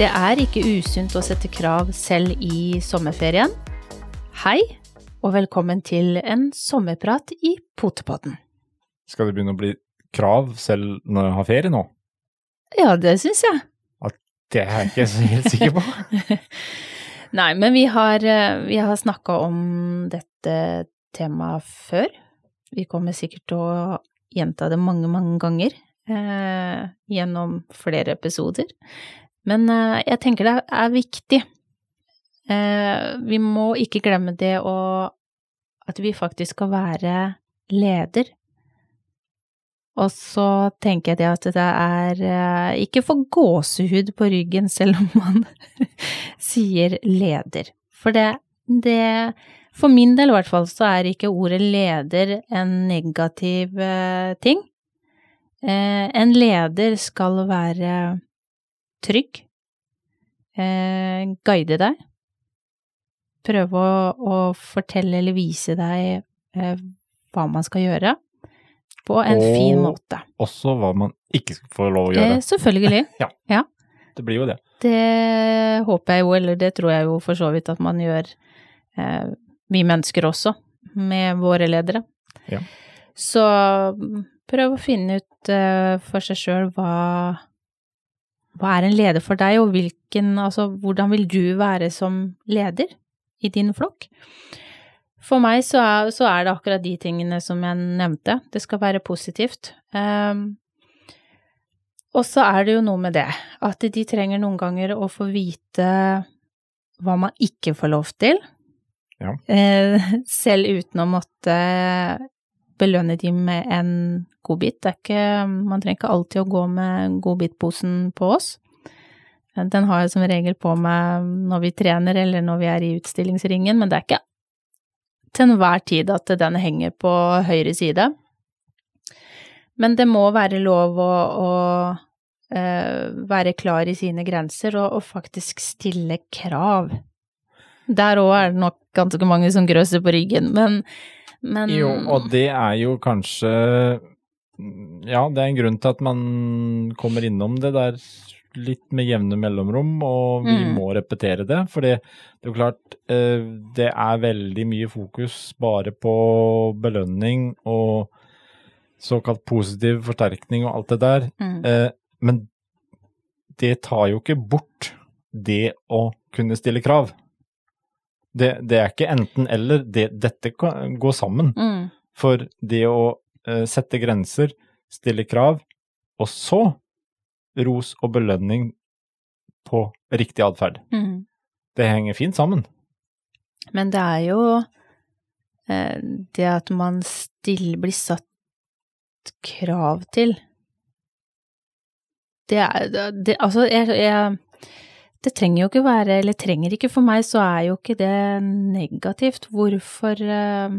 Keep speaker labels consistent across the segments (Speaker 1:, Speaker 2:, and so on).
Speaker 1: Det er ikke usunt å sette krav selv i sommerferien. Hei, og velkommen til en sommerprat i Potepodden.
Speaker 2: Skal det begynne å bli krav selv når jeg har ferie nå?
Speaker 1: Ja, det syns jeg.
Speaker 2: Det er jeg ikke så helt sikker på.
Speaker 1: Nei, men vi har, eh, vi har snakka om dette temaet før. Vi kommer sikkert til å gjenta det mange, mange ganger eh, gjennom flere episoder. Men eh, jeg tenker det er viktig. Eh, vi må ikke glemme det å at vi faktisk skal være leder. Og så tenker jeg det at det er eh, ikke for gåsehud på ryggen selv om man sier leder. For det, det For min del i hvert fall så er ikke ordet leder en negativ ting. En leder skal være trygg, guide deg, prøve å, å fortelle eller vise deg hva man skal gjøre på en
Speaker 2: Og
Speaker 1: fin måte.
Speaker 2: Også hva man ikke skal få lov å gjøre.
Speaker 1: Eh, selvfølgelig.
Speaker 2: Det blir jo det.
Speaker 1: Det håper jeg jo, eller det tror jeg jo for så vidt at man gjør, eh, vi mennesker også, med våre ledere.
Speaker 2: Ja.
Speaker 1: Så prøv å finne ut eh, for seg sjøl hva hva er en leder for deg, og hvilken, altså, hvordan vil du være som leder i din flokk? For meg så er, så er det akkurat de tingene som jeg nevnte. Det skal være positivt. Um, og så er det jo noe med det, at de trenger noen ganger å få vite hva man ikke får lov til.
Speaker 2: Ja.
Speaker 1: Eh, selv uten å måtte belønne dem med en godbit. Man trenger ikke alltid å gå med godbitposen på oss. Den har jeg som regel på meg når vi trener eller når vi er i utstillingsringen, men det er ikke til enhver tid at den henger på høyre side. Men det må være lov å, å uh, være klar i sine grenser og, og faktisk stille krav. Der òg er det nok ganske mange som grøser på ryggen, men, men
Speaker 2: Jo, og det er jo kanskje Ja, det er en grunn til at man kommer innom det der litt med jevne mellomrom, og vi
Speaker 1: Mm.
Speaker 2: må repetere det. For det er jo klart, eh, det er veldig mye fokus bare på belønning og såkalt positiv forsterkning og alt det der.
Speaker 1: mm,
Speaker 2: Eh, men det tar jo ikke bort det å kunne stille krav. Det, det er ikke enten-eller. Det, dette kan gå sammen.
Speaker 1: mm,
Speaker 2: For det å uh, sette grenser, stille krav, og så ros og belønning på riktig atferd.
Speaker 1: mm.
Speaker 2: Det henger fint sammen.
Speaker 1: Men det er jo eh, det at man stille blir satt krav til. Det er det, Altså, jeg, jeg Det trenger jo ikke være Eller trenger ikke for meg, så er jo ikke det negativt. Hvorfor eh,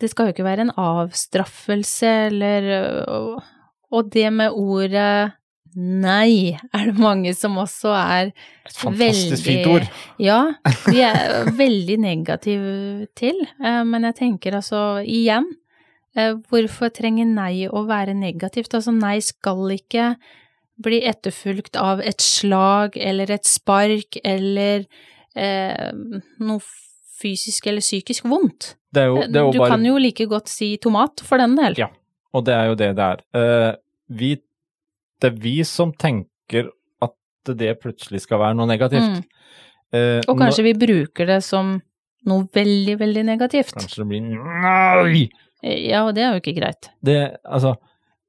Speaker 1: Det skal jo ikke være en avstraffelse eller Og, og det med ordet nei er det mange som også er
Speaker 2: Et fantastisk
Speaker 1: Veldig-
Speaker 2: fint ord.
Speaker 1: ja, de er veldig negative til, eh, men jeg tenker altså igjen, eh, hvorfor trenger nei å være negativt? Altså nei skal ikke bli etterfulgt av et slag eller et spark eller eh, noe fysisk eller psykisk vondt.
Speaker 2: Det er jo, det er jo
Speaker 1: du
Speaker 2: bare
Speaker 1: kan jo like godt si tomat for den del.
Speaker 2: Ja. Og det er jo det det er. Eh, vi, det er vi som tenker at det plutselig skal være noe negativt.
Speaker 1: Mm.
Speaker 2: Eh,
Speaker 1: Og kanskje vi bruker det som noe veldig, veldig negativt.
Speaker 2: Kanskje det blir nei!
Speaker 1: Ja, og det er jo ikke greit.
Speaker 2: Det, altså,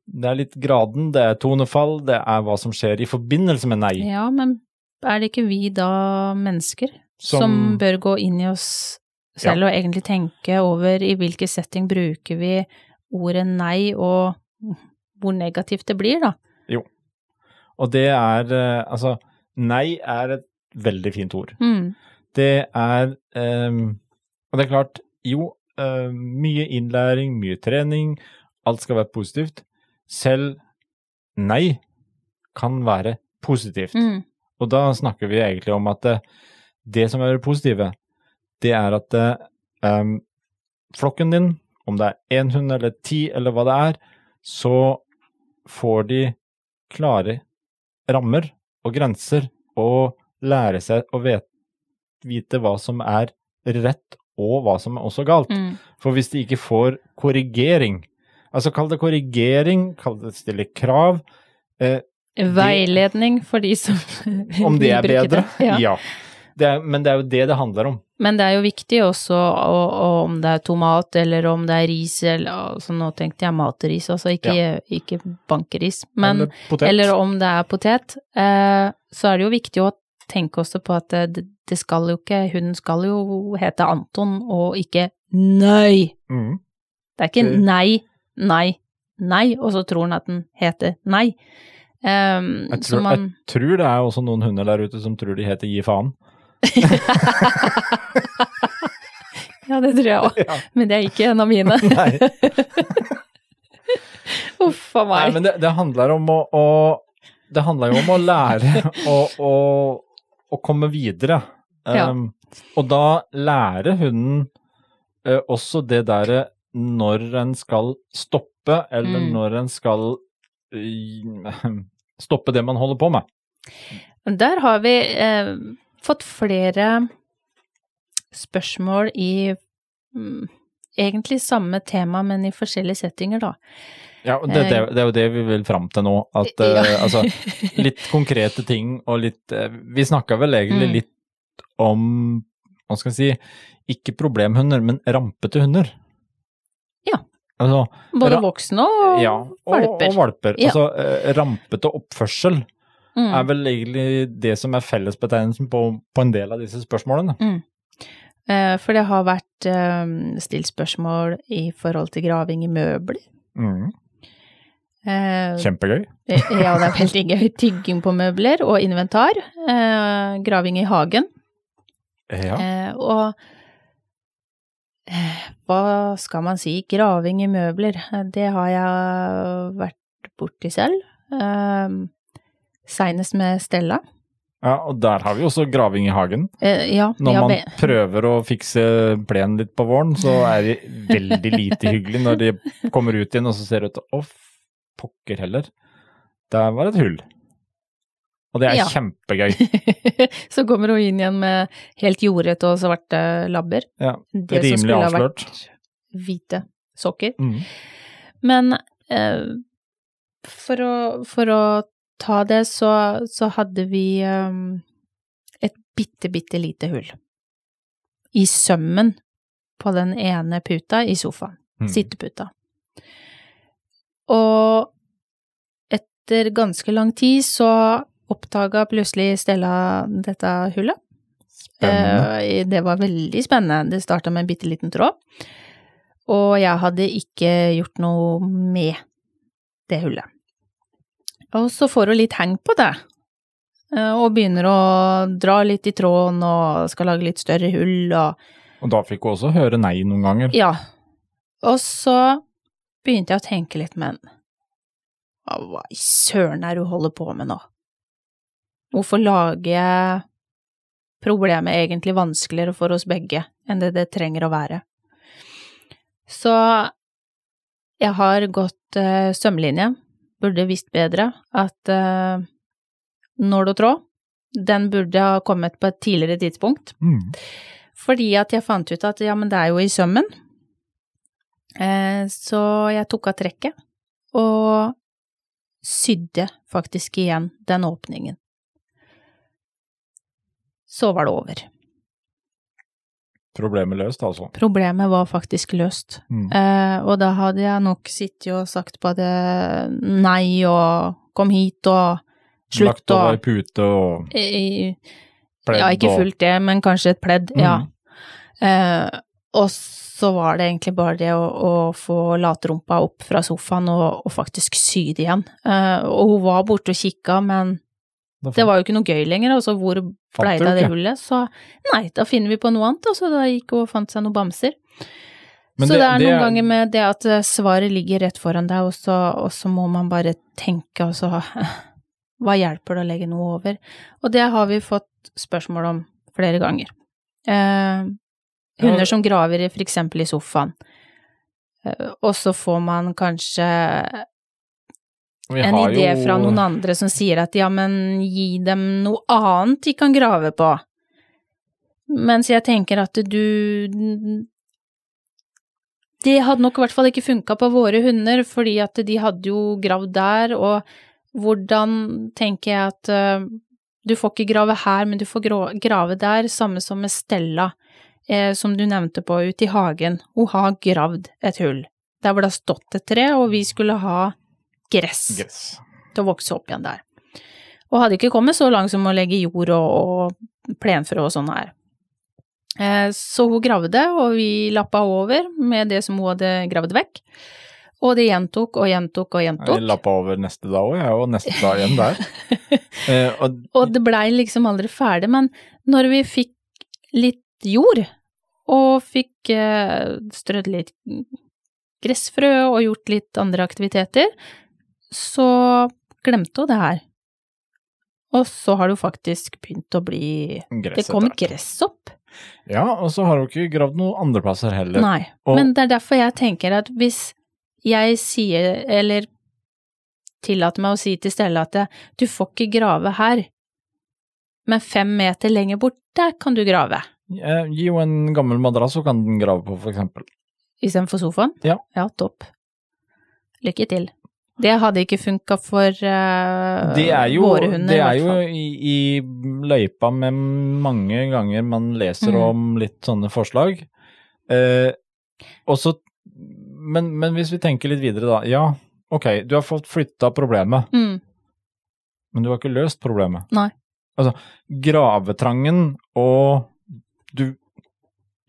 Speaker 2: det er litt graden, det er tonefall, det er hva som skjer i forbindelse med nei.
Speaker 1: Ja, men er det ikke vi da mennesker som,
Speaker 2: Som-
Speaker 1: bør gå inn i oss selv og egentlig tenke over i hvilken setting bruker vi ordet nei, og hvor negativt det blir, da? Jo.
Speaker 2: Og det er eh, Altså, nei er et veldig fint ord.
Speaker 1: Mm.
Speaker 2: Det er um, Og det er klart, jo, uh, mye innlæring, mye trening, alt skal være positivt. Selv nei kan være positivt.
Speaker 1: Mm.
Speaker 2: Og da snakker vi egentlig om at det, det som er det positive, det er at ehm, flokken din, om det er én hund eller ti eller hva det er, så får de klare rammer og grenser å lære seg å vet, vite hva som er rett og hva som er også galt.
Speaker 1: Mm.
Speaker 2: For hvis de ikke får korrigering, altså kall det korrigering, kall det stille krav, eh,
Speaker 1: Veiledning for de som
Speaker 2: om det er bedre,
Speaker 1: det. Ja.
Speaker 2: ja. Det er, men det er jo det det handler om.
Speaker 1: Men det er jo viktig også og, og om det er tomat eller om det er ris eller altså Nå tenkte jeg matris, altså ikke, ikke bankeris. Men,
Speaker 2: Eller
Speaker 1: eller om det er potet, eh, så er det jo viktig å tenke også på at det, det skal jo ikke Hunden skal jo hete Anton og ikke Nei.
Speaker 2: Mm.
Speaker 1: Det er ikke nei, nei, nei, og så tror han at den heter nei. Um,
Speaker 2: Jeg
Speaker 1: så
Speaker 2: tror,
Speaker 1: man
Speaker 2: jeg tror det er også noen hunder der ute som tror de heter gi faen.
Speaker 1: Ja, det tror jeg òg,
Speaker 2: Ja.
Speaker 1: men det er ikke en av mine.
Speaker 2: Nei.
Speaker 1: Uff a
Speaker 2: Nei,
Speaker 1: meg.
Speaker 2: men det, det handler om å, å Det handler jo om å lære å, å, komme videre.
Speaker 1: Ja.
Speaker 2: Um, og da lærer hunden uh, også det derre når en skal stoppe, eller
Speaker 1: Mm.
Speaker 2: når en skal eh, stoppe det man holder på med.
Speaker 1: Der har vi eh, fått flere spørsmål i mm, egentlig samme tema, men i forskjellige settinger, da.
Speaker 2: Ja, det, det, det er jo det vi vil fram til nå. At eh,
Speaker 1: Ja.
Speaker 2: altså, litt konkrete ting og litt eh, Vi snakka vel egentlig
Speaker 1: Mm.
Speaker 2: litt om Hva skal vi si Ikke problemhunder, men rampete hunder. Altså,
Speaker 1: Både voksne og
Speaker 2: ja, og
Speaker 1: valper.
Speaker 2: Og valper.
Speaker 1: Ja.
Speaker 2: Altså, eh, rampete oppførsel
Speaker 1: Mm.
Speaker 2: er vel egentlig det som er fellesbetegnelsen på, på en del av disse spørsmålene.
Speaker 1: Eh, For det har vært eh, stilt spørsmål i forhold til graving i møbler.
Speaker 2: Mm.
Speaker 1: Eh,
Speaker 2: Kjempegøy.
Speaker 1: Ja, det er veldig gøy. Tygging på møbler og inventar. Eh, graving i hagen.
Speaker 2: Ja.
Speaker 1: Eh, og hva skal man si? Graving i møbler. Det har jeg vært borti selv. Eh, Seinest med Stella.
Speaker 2: ja, og der har vi også graving i hagen.
Speaker 1: Eh, ja,
Speaker 2: Når
Speaker 1: ja,
Speaker 2: man
Speaker 1: be-
Speaker 2: prøver å fikse plenen litt på våren, så er det veldig lite hyggelig når de kommer ut igjen og så ser det ut Å, pokker heller. Der var et hull. Og det er
Speaker 1: Ja.
Speaker 2: kjempegøy.
Speaker 1: Så kommer hun inn igjen med helt jordete og svarte labber.
Speaker 2: Ja,
Speaker 1: Det som
Speaker 2: rimelig
Speaker 1: skulle ha
Speaker 2: avslørt.
Speaker 1: vært hvite sokker.
Speaker 2: Mm.
Speaker 1: Men eh, for, å, for å ta det, så, så hadde vi eh, et bitte, bitte lite hull i sømmen på den ene puta i sofaen.
Speaker 2: Mm.
Speaker 1: Sitteputa. Og etter ganske lang tid så oppdaga plutselig Stella dette hullet.
Speaker 2: Spennende.
Speaker 1: Eh, det var veldig spennende. Det starta med en bitte liten tråd. Og jeg hadde ikke gjort noe med det hullet. Og så får hun litt heng på det. eh, Og begynner å dra litt i tråden og skal lage litt større hull og
Speaker 2: Og da fikk hun også høre nei noen ganger.
Speaker 1: Ja. Og så begynte jeg å tenke litt, men hva, hva i søren er det hun holder på med nå? Hvorfor lager jeg problemet egentlig vanskeligere for oss begge enn det det trenger å være? Så jeg har gått uh, sømlinje, burde visst bedre at uh, nål og tråd, den burde ha kommet på et tidligere tidspunkt.
Speaker 2: Mm.
Speaker 1: Fordi at jeg fant ut at ja, men det er jo i sømmen. Eh, så jeg tok av trekket og sydde faktisk igjen den åpningen. Så var det over.
Speaker 2: Problemet løst, altså.
Speaker 1: Problemet var faktisk løst.
Speaker 2: Mm.
Speaker 1: Eh, og da hadde jeg nok sittet og sagt både nei og kom hit og slutt
Speaker 2: Lagt over
Speaker 1: og
Speaker 2: pute og
Speaker 1: i,
Speaker 2: pledd
Speaker 1: Ja, ikke fullt det, men kanskje et pledd,
Speaker 2: Mm.
Speaker 1: ja. Eh, og så var det egentlig bare det å, å få latrumpa opp fra sofaen og, og faktisk sy det igjen. Eh, og hun var borte og kikka, men det var jo ikke noe gøy lenger, og så hvor blei det av det hullet? Så nei, da finner vi på noe annet, og så da gikk hun og fant seg noen bamser.
Speaker 2: Men
Speaker 1: så det, er
Speaker 2: det
Speaker 1: noen ganger med det at eh, svaret ligger rett foran deg, og så, og så må man bare tenke, og så Hva hjelper det å legge noe over? Og det har vi fått spørsmål om flere ganger. Eh, hunder som graver eksempel i sofaen, eh, og så får man kanskje en idé
Speaker 2: jo-
Speaker 1: fra noen andre som sier at ja, men gi dem noe annet de kan grave på. Mens jeg tenker at du Det hadde nok i hvert fall ikke funka på våre hunder, fordi at de hadde jo gravd der, og hvordan tenker jeg at uh, du får ikke grave her, men du får grave der, samme som med Stella, eh, som du nevnte på ute i hagen. Hun har gravd et hull der hvor det har stått et tre, og vi skulle ha gress
Speaker 2: Gress.
Speaker 1: til å vokse opp igjen der. Og hadde ikke kommet så langt som å legge jord og, og plenfrø og sånn her. Eh, Så hun gravde, og vi lappa over med det som hun hadde gravd vekk. Og det gjentok og gjentok og
Speaker 2: Jeg
Speaker 1: gjentok.
Speaker 2: lappa over neste dag òg, jeg, og neste dag igjen der. Eh, og,
Speaker 1: Og det blei liksom aldri ferdig, men når vi fikk litt jord, og fikk eh, strødd litt gressfrø og gjort litt andre aktiviteter, så glemte hun det her. Og så har det jo faktisk begynt å bli
Speaker 2: gress
Speaker 1: Det kommer
Speaker 2: etter
Speaker 1: gress opp.
Speaker 2: Ja, og så har hun ikke gravd noen andre plasser heller.
Speaker 1: Nei.
Speaker 2: Og-
Speaker 1: Men det er derfor jeg tenker at hvis jeg sier, eller tillater meg å si til Stella at du får ikke grave her, men fem meter lenger bort, der kan du grave.
Speaker 2: Eh, Gi henne en gammel madrass, så kan den grave på, for eksempel.
Speaker 1: Istedenfor sofaen?
Speaker 2: Ja.
Speaker 1: Ja, topp. Lykke til. Det hadde ikke funka for uh,
Speaker 2: Det jo,
Speaker 1: våre hunder,
Speaker 2: det
Speaker 1: i
Speaker 2: er jo i, i løypa med mange ganger man leser
Speaker 1: Mm.
Speaker 2: om litt sånne forslag. Eh, også, men, men hvis vi tenker litt videre, da. Ja, ok, du har fått flytta problemet,
Speaker 1: Mm,
Speaker 2: men du har ikke løst problemet.
Speaker 1: Nei.
Speaker 2: Altså, gravetrangen og du,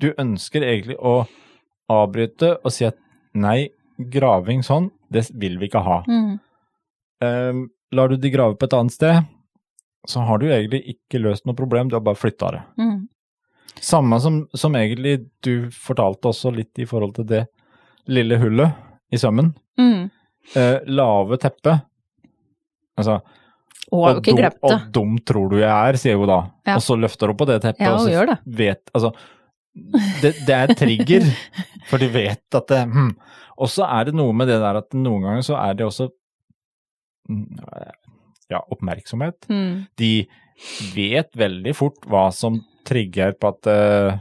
Speaker 2: du ønsker egentlig å avbryte og si at nei, graving sånn, det vil vi ikke ha.
Speaker 1: mm,
Speaker 2: Um, lar du de grave på et annet sted, så har du egentlig ikke løst noe problem, du har bare flytta det.
Speaker 1: mm.
Speaker 2: Samme som, som egentlig du fortalte også litt i forhold til det lille hullet i sømmen.
Speaker 1: Mm.
Speaker 2: Uh, lave teppe. Altså,
Speaker 1: Og og,
Speaker 2: dum, og dum tror du jeg er, sier hun da.
Speaker 1: Ja.
Speaker 2: Og så løfter hun på det teppet,
Speaker 1: Ja,
Speaker 2: og
Speaker 1: hun
Speaker 2: så vet Altså, det, det er trigger, for de vet at det hmm. Og så er det noe med det der at noen ganger så er det også mm, ja, oppmerksomhet.
Speaker 1: Mm.
Speaker 2: De vet veldig fort hva som trigger på at uh,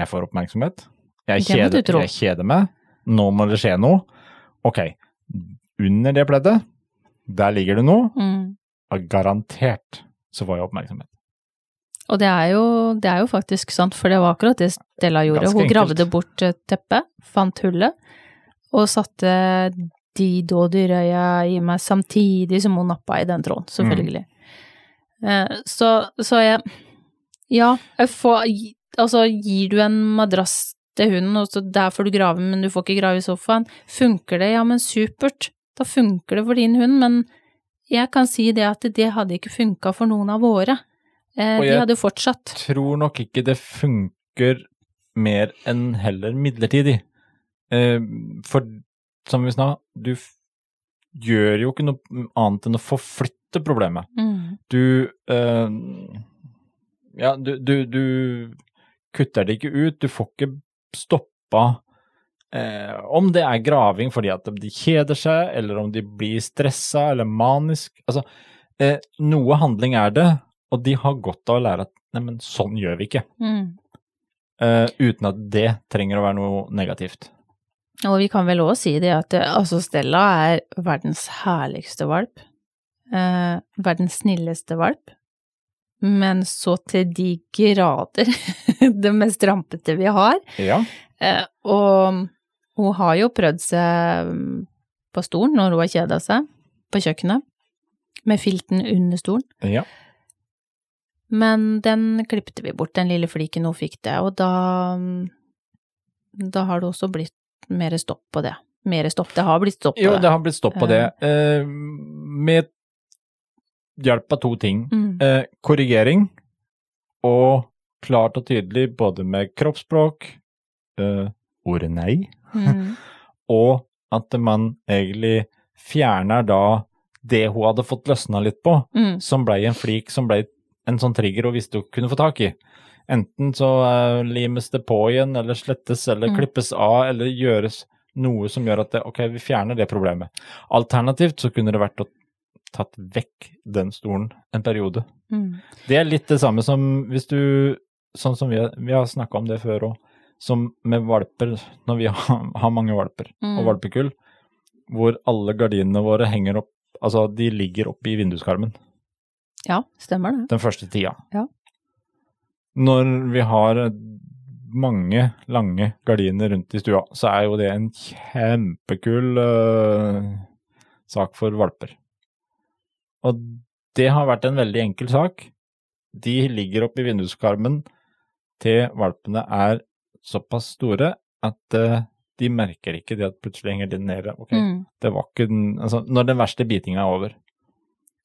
Speaker 2: jeg får oppmerksomhet. Jeg kjeder, jeg kjeder meg. Nå må det skje noe. Ok, under det pleddet, der ligger det noe.
Speaker 1: Mm.
Speaker 2: Garantert så får jeg oppmerksomhet.
Speaker 1: Og det er, jo, det er jo faktisk sant, for det var akkurat det Stella gjorde.
Speaker 2: Ganske
Speaker 1: Hun
Speaker 2: enkelt.
Speaker 1: gravde bort teppet, fant hullet, og satte de dådyrøya i meg samtidig som hun nappa i den tråden, selvfølgelig. Mm. Så, så jeg Ja, jeg får Altså, gir du en madrass til hunden, og så der får du grave, men du får ikke grave i sofaen, funker det? Ja, men supert. Da funker det for din hund, men jeg kan si det at det hadde ikke funka for noen av våre. Eh, De
Speaker 2: jeg-
Speaker 1: jo fortsatt.
Speaker 2: Tror nok ikke det funker mer enn heller midlertidig. Eh, for som vi sa, du gjør jo ikke noe annet enn å forflytte problemet.
Speaker 1: Mm.
Speaker 2: Du eh, Ja, du, du, du kutter det ikke ut, du får ikke stoppa eh, Om det er graving fordi at de kjeder seg, eller om de blir stressa eller manisk Altså, eh, noe handling er det, og de har godt av å lære at neimen, sånn gjør vi ikke.
Speaker 1: Mm.
Speaker 2: Uh, uten at det trenger å være noe negativt.
Speaker 1: Og vi kan vel òg si det at eh, altså Stella er verdens herligste valp. Uh, verdens snilleste valp. Men så til de grader det mest rampete vi har.
Speaker 2: Ja.
Speaker 1: Uh, og hun har jo prøvd seg mm, på stolen når hun har kjeda seg, på kjøkkenet, med filten under stolen.
Speaker 2: ja.
Speaker 1: Men den klippte vi bort, den lille fliken hun fikk det, og da Da har det også blitt mer stopp på det. Mer stopp. Det har blitt stopp på
Speaker 2: Jo,
Speaker 1: det.
Speaker 2: det har blitt stopp på det. Eh, med hjelp av to ting.
Speaker 1: Mm.
Speaker 2: Eh, korrigering og klart og tydelig både med kroppsspråk, eh, ordet nei,
Speaker 1: Mm.
Speaker 2: og at man egentlig fjerner da det hun hadde fått løsna litt på,
Speaker 1: Mm.
Speaker 2: som blei en flik som blei en sånn trigger hun visste hun kunne få tak i. Enten så uh, limes det på igjen, eller slettes, eller
Speaker 1: Mm.
Speaker 2: klippes av, eller gjøres Noe som gjør at det, ok, vi fjerner det problemet. Alternativt så kunne det vært å tatt vekk den stolen en periode.
Speaker 1: Mm.
Speaker 2: Det er litt det samme som hvis du Sånn som vi vi har snakka om det før òg, som med valper, når vi har, har mange valper
Speaker 1: Mm.
Speaker 2: og valpekull, hvor alle gardinene våre henger opp Altså, de ligger oppe i vinduskarmen
Speaker 1: Ja, stemmer det.
Speaker 2: den første tida.
Speaker 1: Ja.
Speaker 2: Når vi har mange lange gardiner rundt i stua, så er jo det en kjempekul uh, sak for valper. Og det har vært en veldig enkel sak. De ligger oppe i vinduskarmen til valpene er såpass store at uh, de merker ikke det at plutselig henger de nede. Okay?
Speaker 1: Mm.
Speaker 2: det var ikke den, altså, når den verste bitinga er over,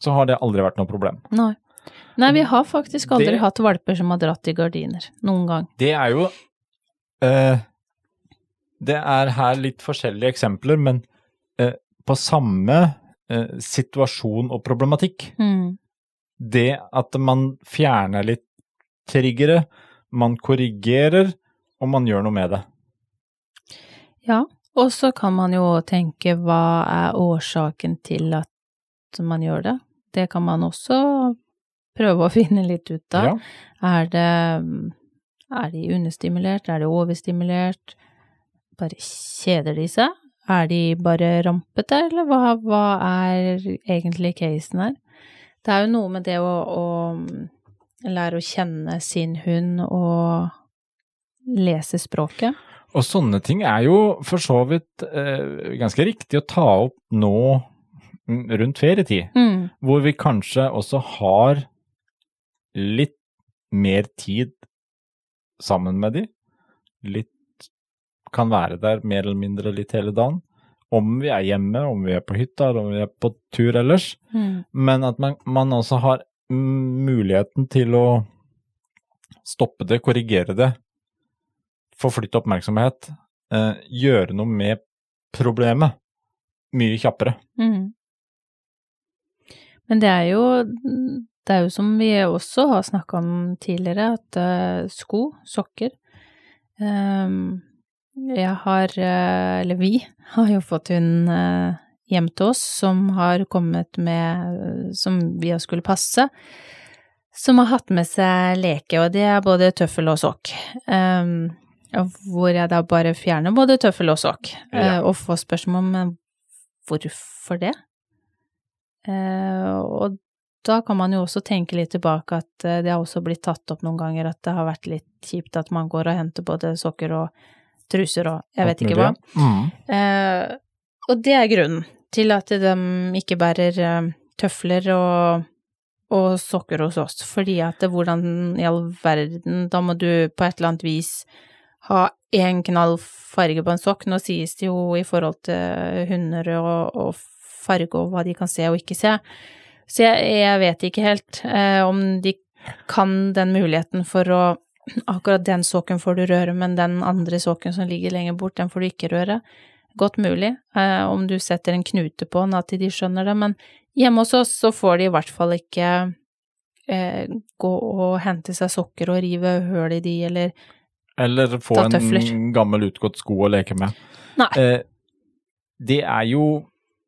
Speaker 2: så har det aldri vært noe problem.
Speaker 1: Nei. Nei, vi har faktisk aldri
Speaker 2: Det-
Speaker 1: hatt valper som har dratt i gardiner. Noen gang.
Speaker 2: Det er jo eh, Det er her litt forskjellige eksempler, men eh, på samme eh, situasjon og problematikk.
Speaker 1: Mm.
Speaker 2: Det at man fjerner litt triggere, man korrigerer, og man gjør noe med det.
Speaker 1: Ja, og så kan man jo tenke hva er årsaken til at man gjør det? Det kan man også prøve å finne litt ut av.
Speaker 2: Ja.
Speaker 1: Er det Er de understimulert? Er de overstimulert? Bare kjeder de seg? Er de bare rampete, eller hva, hva er egentlig casen her? Det er jo noe med det å, å lære å kjenne sin hund og lese språket.
Speaker 2: Og sånne ting er jo for så vidt eh, ganske riktig å ta opp nå rundt ferietid.
Speaker 1: Mm.
Speaker 2: hvor vi kanskje også har litt mer tid sammen med de. Litt kan være der mer eller mindre litt hele dagen. Om vi er hjemme, om vi er på hytta, eller om vi er på tur ellers.
Speaker 1: Mm.
Speaker 2: Men at man, man også har mm, muligheten til å stoppe det, korrigere det, forflytte oppmerksomhet, eh, gjøre noe med problemet mye kjappere.
Speaker 1: Mm. Men det er jo Det er jo som vi også har snakka om tidligere, at eh, sko, sokker ehm, Jeg har, eh, eller vi, har jo fått hund eh, hjem til oss som har kommet med Som vi har skulle passe. Som har hatt med seg leke, og det er både tøffel og sokk. Ehm, hvor jeg da bare fjerner både tøffel og sokk,
Speaker 2: Ja.
Speaker 1: og får spørsmål om hvorfor det? Eh, og da kan man jo også tenke litt tilbake at eh, det har også blitt tatt opp noen ganger at det har vært litt kjipt at man går og henter både sokker og truser og jeg vet ikke hva.
Speaker 2: Mm.
Speaker 1: Eh, og det er grunnen til at de ikke bærer tøfler og, og sokker hos oss, fordi at det, hvordan i all verden, da må du på et eller annet vis ha én knall farge på en sokk. Nå sies det jo i forhold til hunder og, og farge og hva de kan se og ikke se. Så jeg, jeg vet ikke helt eh, om de kan den muligheten for å Akkurat den såken får du røre, men den andre såken som ligger lenger bort, den får du ikke røre. Godt mulig, eh, om du setter en knute på den, at de skjønner det, men hjemme hos oss så får de i hvert fall ikke eh, gå og hente seg sokker og rive høl i de, eller
Speaker 2: Eller få en gammel utgått sko å leke med.
Speaker 1: Nei.
Speaker 2: Eh, det er jo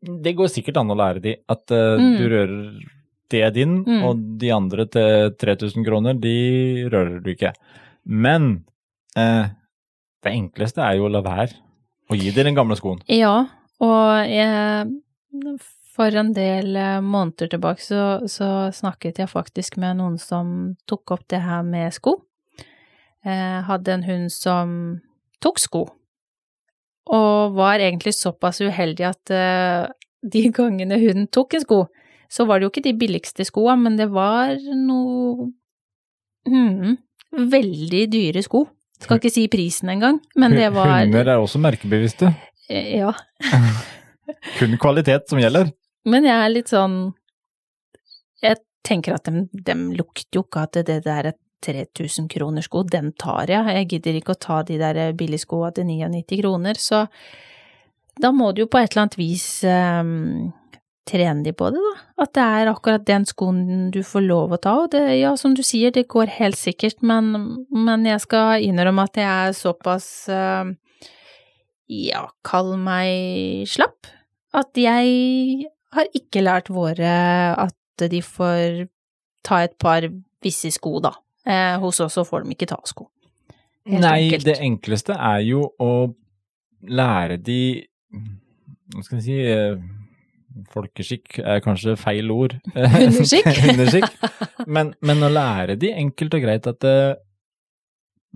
Speaker 2: Det går sikkert an å lære de at uh,
Speaker 1: Mm.
Speaker 2: du rører det din,
Speaker 1: Mm.
Speaker 2: og de andre til 3000 kroner, de rører du ikke. Men uh, det enkleste er jo å la være å gi dem den gamle skoen.
Speaker 1: Ja, og jeg For en del eh, måneder tilbake så, så snakket jeg faktisk med noen som tok opp det her med sko. Jeg hadde en hund som tok sko, og var egentlig såpass uheldig at eh, de gangene hunden tok en sko, så var det jo ikke de billigste skoa, men det var noe mm, veldig dyre sko. Skal ikke si prisen engang, men det var
Speaker 2: Hunder er også merkebevisste.
Speaker 1: Eh, Ja.
Speaker 2: Kun kvalitet som gjelder.
Speaker 1: Men jeg er litt sånn Jeg tenker at dem, dem lukter jo ikke at det der er 3000 kroner sko, den tar jeg. Jeg gidder ikke å ta de der billigskoa til 99 kroner, så da må du jo på et eller annet vis um, trene de på det, da. At det er akkurat den skoen du får lov å ta. Og det, ja, som du sier, det går helt sikkert, men, men jeg skal innrømme at jeg er såpass uh, ja, kall meg slapp. At jeg har ikke lært våre at de får ta et par visse sko, da. Eh, hos oss så får de ikke ta sko. Helt
Speaker 2: Nei,
Speaker 1: enkelt.
Speaker 2: det enkleste er jo å lære de Hva skal jeg si eh, Folkeskikk er kanskje feil ord. Underskikk? Men, men å lære de enkelt og greit at eh,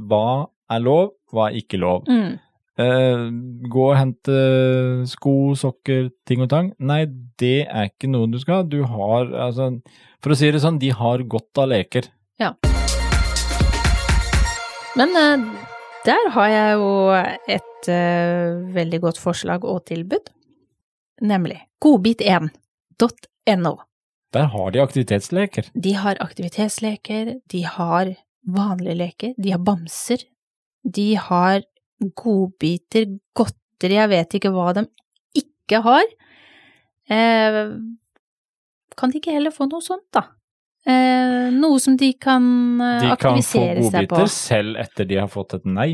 Speaker 2: hva er lov, hva er ikke lov.
Speaker 1: Mm.
Speaker 2: Eh, gå og hente sko, sokker, ting og tang. Nei, det er ikke noe du skal. Du har, altså, for å si det sånn, de har godt av leker.
Speaker 1: Men eh, der har jeg jo et uh, veldig godt forslag og tilbud, nemlig godbit1.no.
Speaker 2: Der har de aktivitetsleker.
Speaker 1: De har aktivitetsleker, de har vanlige leker, de har bamser, de har godbiter, godteri, jeg vet ikke hva de ikke har. Eh, kan de ikke heller få noe sånt, da? Eh, noe som de kan eh,
Speaker 2: De kan få
Speaker 1: De kan få
Speaker 2: godbiter selv etter de har fått et nei,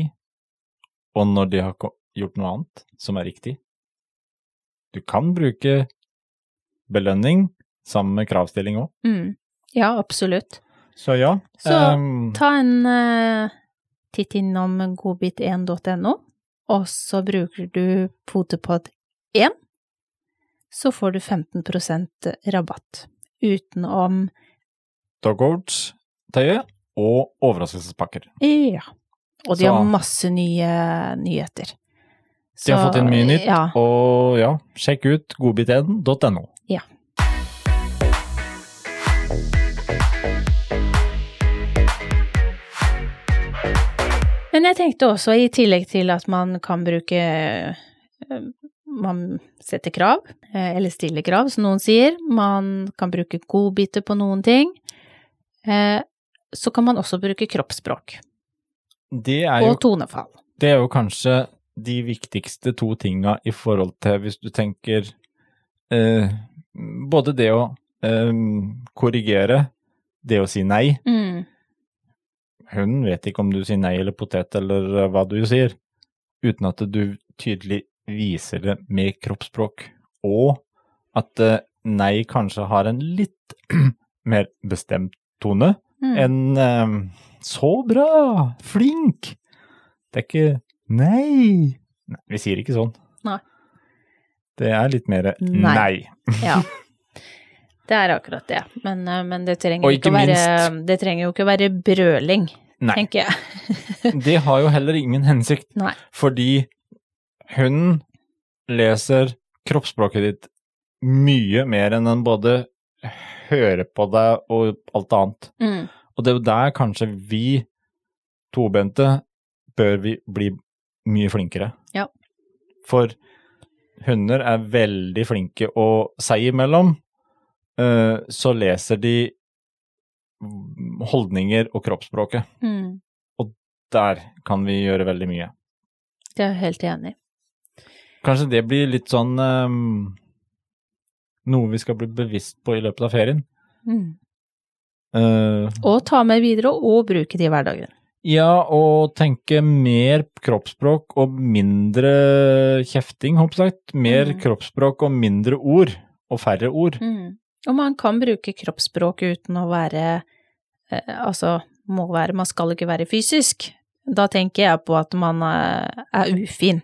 Speaker 2: og når de har gjort noe annet som er riktig. Du kan bruke belønning sammen med kravstilling òg.
Speaker 1: Mm. Ja, absolutt.
Speaker 2: Så ja.
Speaker 1: Så
Speaker 2: um,
Speaker 1: ta en eh, titt innom godbit1.no, og så bruker du potepod1, så får du 15% rabatt utenom
Speaker 2: Dogwards-tøyet og overraskelsespakker.
Speaker 1: Ja. Og de
Speaker 2: Så-
Speaker 1: har masse nye nyheter.
Speaker 2: De har fått inn mye nytt,
Speaker 1: Ja.
Speaker 2: og ja, sjekk ut godbit1.no.
Speaker 1: Ja. Men jeg tenkte også, i tillegg til at man kan bruke eh, Man setter krav, eh, eller stiller krav, som noen sier. Man kan bruke godbiter på noen ting. Eh, Så kan man også bruke kroppsspråk
Speaker 2: Det jo
Speaker 1: og tonefall.
Speaker 2: Det er jo kanskje de viktigste to tinga i forhold til hvis du tenker eh, Både det å eh, korrigere, det å si nei.
Speaker 1: Mm.
Speaker 2: Hunden vet ikke om du sier nei eller potet eller eh, hva du sier, uten at du tydelig viser det med kroppsspråk. Og at eh, nei kanskje har en litt mer bestemt tone
Speaker 1: Mm.
Speaker 2: enn eh, så bra, flink. Det er ikke nei. nei. Vi sier ikke sånn.
Speaker 1: Nei.
Speaker 2: Det er litt mer
Speaker 1: Nei.
Speaker 2: nei.
Speaker 1: Ja. Det er akkurat det. Men, eh, men det trenger være Det trenger jo ikke å være brøling,
Speaker 2: Nei.
Speaker 1: tenker jeg.
Speaker 2: Det har jo heller ingen hensikt,
Speaker 1: Nei.
Speaker 2: fordi hunden leser kroppsspråket ditt mye mer enn den både hører på deg og alt annet.
Speaker 1: Mm.
Speaker 2: Og det er jo der kanskje vi tobente bør vi bli mye flinkere.
Speaker 1: Ja.
Speaker 2: For hunder er veldig flinke å seg imellom, eh, så leser de holdninger og kroppsspråket.
Speaker 1: Mm.
Speaker 2: Der kan vi gjøre veldig mye.
Speaker 1: Det er jeg helt enig i.
Speaker 2: Kanskje det blir litt sånn eh, Noe vi skal bli bevisst på i løpet av ferien.
Speaker 1: Mm.
Speaker 2: Uh,
Speaker 1: Og ta med videre og bruke det i hverdagen.
Speaker 2: Ja, og tenke mer kroppsspråk og mindre kjefting, håper jeg. Mer
Speaker 1: Mm.
Speaker 2: kroppsspråk og mindre ord, og færre ord.
Speaker 1: Mm. Og man kan bruke kroppsspråk uten å være eh, Altså, må være Man skal ikke være fysisk. Da tenker jeg på at man er, er ufin.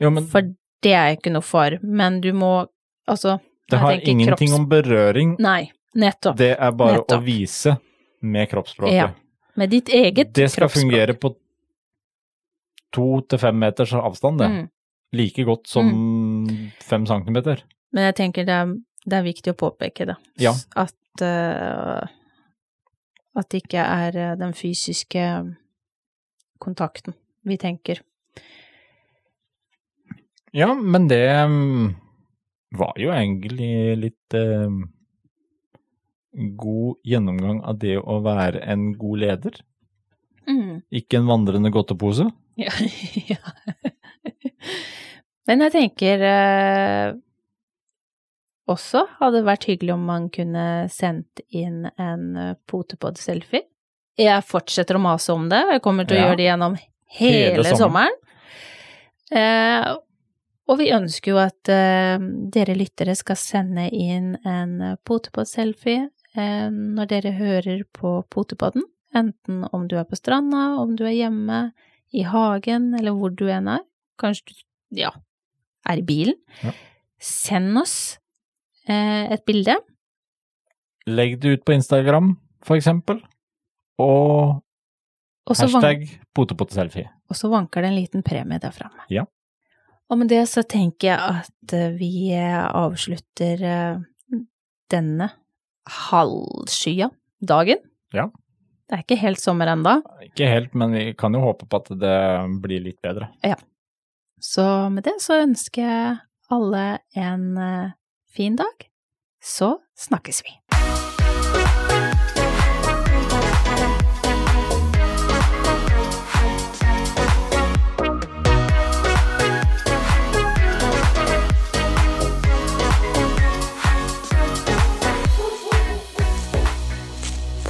Speaker 2: Jo, men
Speaker 1: For det er jeg ikke noe for. Men du må Altså
Speaker 2: det har ingenting
Speaker 1: kropps-
Speaker 2: om berøring.
Speaker 1: Nei, nettopp.
Speaker 2: Det er bare å vise med kroppsspråket.
Speaker 1: Ja, Med ditt eget kroppsspråk.
Speaker 2: det skal
Speaker 1: kroppsspråk.
Speaker 2: fungere på to til fem meters avstand, det.
Speaker 1: Mm.
Speaker 2: Like godt som fem centimeter.
Speaker 1: Men jeg tenker det er, det er viktig å påpeke det.
Speaker 2: Ja.
Speaker 1: At, uh, at det ikke er eh, den fysiske kontakten vi tenker.
Speaker 2: Ja, men det mm, var jo egentlig litt eh, god gjennomgang av det å være en god leder.
Speaker 1: Mm.
Speaker 2: Ikke en vandrende godtepose.
Speaker 1: Ja. ja. Men jeg tenker eh, også hadde det vært hyggelig om man kunne sendt inn en eh, potepod-selfie. Jeg fortsetter å mase om det, jeg kommer til å
Speaker 2: Ja.
Speaker 1: gjøre det gjennom hele,
Speaker 2: Hele sommeren.
Speaker 1: sommeren. Eh, og vi ønsker jo at eh, dere lyttere skal sende inn en potepod-selfie eh, når dere hører på potepodden, enten om du er på stranda, om du er hjemme, i hagen, eller hvor du enn er. Kanskje du, ja, er i bilen.
Speaker 2: Ja.
Speaker 1: Send oss eh, et bilde.
Speaker 2: Legg det ut på Instagram, for eksempel, og hashtag potepotteselfie.
Speaker 1: og så vanker det en liten premie der framme.
Speaker 2: Ja.
Speaker 1: Og med det så tenker jeg at eh, vi eh, avslutter eh, denne halvskya dagen.
Speaker 2: Ja.
Speaker 1: Det er ikke helt sommer enda,
Speaker 2: Ikke helt, men vi kan jo håpe på at det blir litt bedre. Ja.
Speaker 1: så med det så ønsker jeg alle en fin dag. Så snakkes vi.